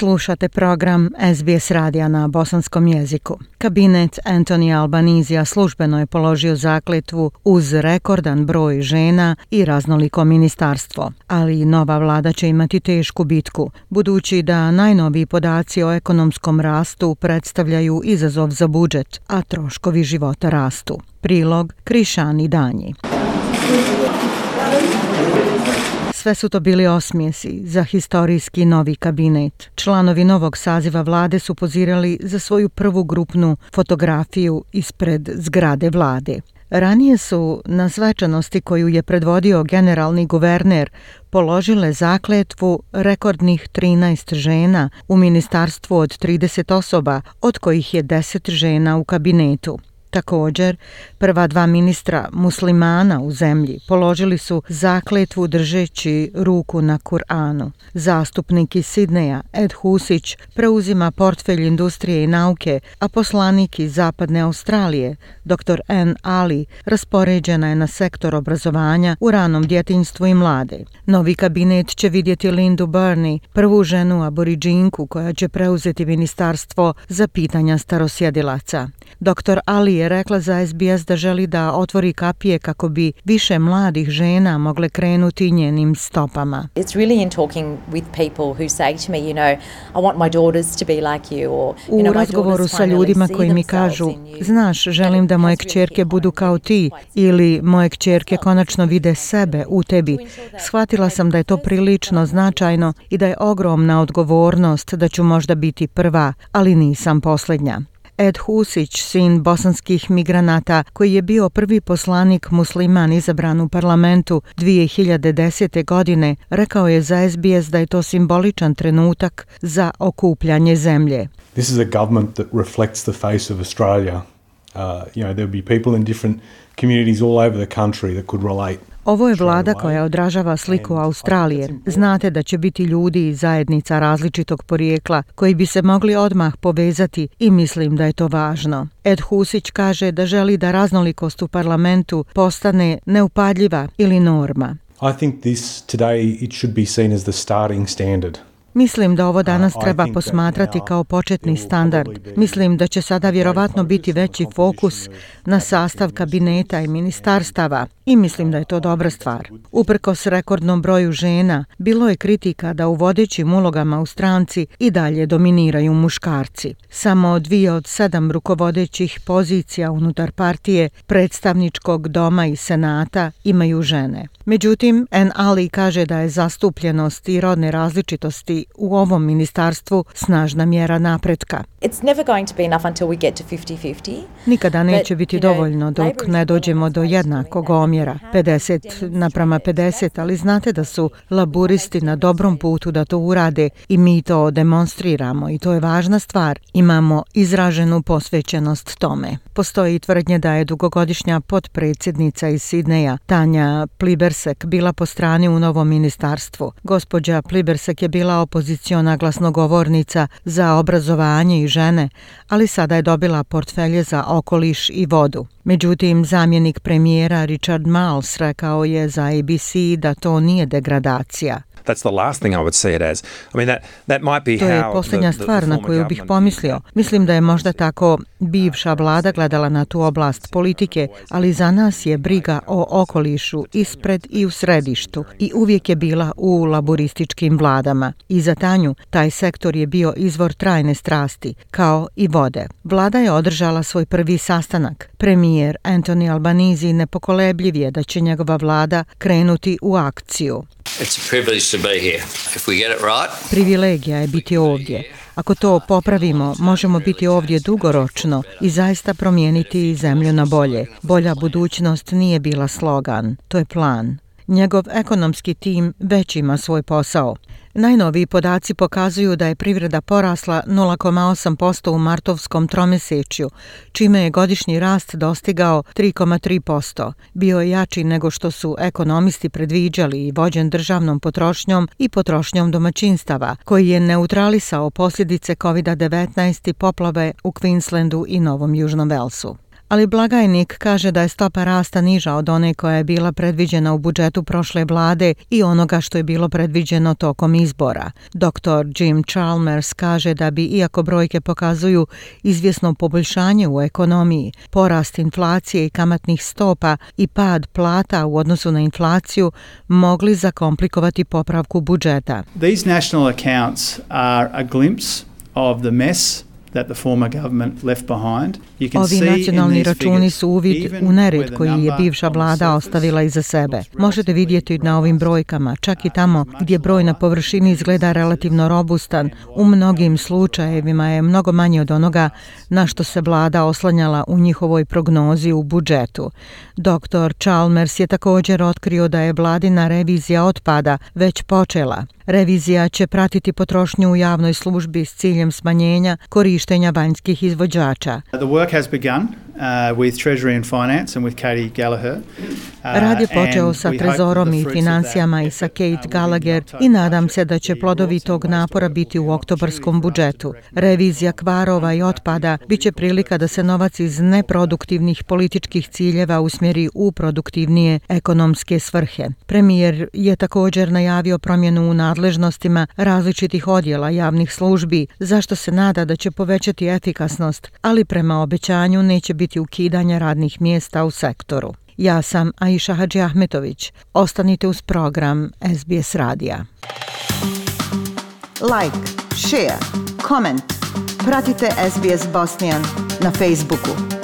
Slušate program SBS radija na bosanskom jeziku. Kabinet Antoni Albanizija službeno je položio zakletvu uz rekordan broj žena i raznoliko ministarstvo. Ali nova vlada će imati tešku bitku, budući da najnoviji podaci o ekonomskom rastu predstavljaju izazov za budžet, a troškovi života rastu. Prilog Krišani Danji. Sve su to bili osmijesi za historijski novi kabinet. Članovi novog saziva vlade su pozirali za svoju prvu grupnu fotografiju ispred zgrade vlade. Ranije su na svečanosti koju je predvodio generalni guverner položile zakletvu rekordnih 13 žena u ministarstvu od 30 osoba, od kojih je 10 žena u kabinetu. Također, prva dva ministra muslimana u zemlji položili su zakletvu držeći ruku na Kur'anu. Zastupnik iz Sidneja, Ed Husić, preuzima portfelj industrije i nauke, a poslanik iz Zapadne Australije, dr. N. Ali, raspoređena je na sektor obrazovanja u ranom djetinjstvu i mlade. Novi kabinet će vidjeti Lindu Burney, prvu ženu aboriđinku koja će preuzeti ministarstvo za pitanja starosjedilaca. Dr. Ali je rekla za SBS da želi da otvori kapije kako bi više mladih žena mogle krenuti njenim stopama. It's really in talking with people who say to me, you know, I want my daughters to be like you or you know, U razgovoru sa ljudima koji mi kažu, znaš, želim da moje kćerke budu kao ti ili moje kćerke konačno vide sebe u tebi. Shvatila sam da je to prilično značajno i da je ogromna odgovornost da ću možda biti prva, ali nisam posljednja. Ed Husić, sin bosanskih migranata, koji je bio prvi poslanik musliman izabran u parlamentu 2010. godine, rekao je za SBS da je to simboličan trenutak za okupljanje zemlje. This is a government that reflects the face of Australia. Uh, you know, there'll be people in different communities all over the country that could relate Ovo je vlada koja odražava sliku Australije. Znate da će biti ljudi i zajednica različitog porijekla koji bi se mogli odmah povezati i mislim da je to važno. Ed Husić kaže da želi da raznolikost u parlamentu postane neupadljiva ili norma. I think this today it should be seen as the starting standard. Mislim da ovo danas treba posmatrati kao početni standard. Mislim da će sada vjerovatno biti veći fokus na sastav kabineta i ministarstava i mislim da je to dobra stvar. Uprko s rekordnom broju žena, bilo je kritika da u vodećim ulogama u stranci i dalje dominiraju muškarci. Samo dvije od sedam rukovodećih pozicija unutar partije, predstavničkog doma i senata imaju žene. Međutim, N. Ali kaže da je zastupljenost i rodne različitosti u ovom ministarstvu snažna mjera napretka. It's never going to be enough until we get to 50-50. Nikada neće biti dovoljno dok ne dođemo do jednakog omjera, 50 naprama 50, ali znate da su laburisti na dobrom putu da to urade i mi to demonstriramo i to je važna stvar. Imamo izraženu posvećenost tome. Postoji tvrdnje da je dugogodišnja potpredsjednica iz Sidneja, Tanja Plibersek, bila po strani u novom ministarstvu. Gospođa Plibersek je bila opoziciona glasnogovornica za obrazovanje i žene, ali sada je dobila portfelje za okoliš i vodu. Međutim, zamjenik premijera Richard Miles rekao je za ABC da to nije degradacija. That's the last thing I would see it as. I mean that that might be to je posljednja stvar na koju bih pomislio. Mislim da je možda tako bivša vlada gledala na tu oblast politike, ali za nas je briga o okolišu ispred i u središtu i uvijek je bila u laborističkim vladama. I za Tanju taj sektor je bio izvor trajne strasti, kao i vode. Vlada je održala svoj prvi sastanak. Premijer Anthony Albanizi nepokolebljiv je da će njegova vlada krenuti u akciju. It's a privilege to be here. If we get it right. Privilegija je biti ovdje. Ako to popravimo, možemo biti ovdje dugoročno i zaista promijeniti zemlju na bolje. Bolja budućnost nije bila slogan, to je plan. Njegov ekonomski tim već ima svoj posao. Najnoviji podaci pokazuju da je privreda porasla 0,8% u martovskom tromesečju, čime je godišnji rast dostigao 3,3%. Bio je jači nego što su ekonomisti predviđali i vođen državnom potrošnjom i potrošnjom domaćinstava, koji je neutralisao posljedice COVID-19 i poplave u Queenslandu i Novom Južnom Velsu ali blagajnik kaže da je stopa rasta niža od one koja je bila predviđena u budžetu prošle vlade i onoga što je bilo predviđeno tokom izbora. Dr. Jim Chalmers kaže da bi, iako brojke pokazuju izvjesno poboljšanje u ekonomiji, porast inflacije i kamatnih stopa i pad plata u odnosu na inflaciju mogli zakomplikovati popravku budžeta. These national accounts are a glimpse of the mess Ovi nacionalni računi su uvid u nered koji je bivša vlada ostavila iza sebe. Možete vidjeti na ovim brojkama, čak i tamo gdje broj na površini izgleda relativno robustan, u mnogim slučajevima je mnogo manje od onoga na što se vlada oslanjala u njihovoj prognozi u budžetu. Dr. Chalmers je također otkrio da je vladina revizija otpada već počela. Revizija će pratiti potrošnju u javnoj službi s ciljem smanjenja korištenja vanjskih izvođača. The work has begun uh, with Treasury and Finance and with Katie Gallagher. Uh, Rad je počeo sa trezorom i financijama i sa Kate uh, Gallagher i nadam se da će plodovi tog napora biti u oktobarskom budžetu. Revizija kvarova i otpada biće prilika da se novac iz neproduktivnih političkih ciljeva usmjeri u produktivnije ekonomske svrhe. Premijer je također najavio promjenu u nadležnostima različitih odjela javnih službi, zašto se nada da će povećati efikasnost, ali prema obećanju neće biti biti ukidanja radnih mjesta u sektoru. Ja sam Aisha Hadži Ahmetović. Ostanite uz program SBS Radija. Like, share, comment. Pratite SBS Bosnian na Facebooku.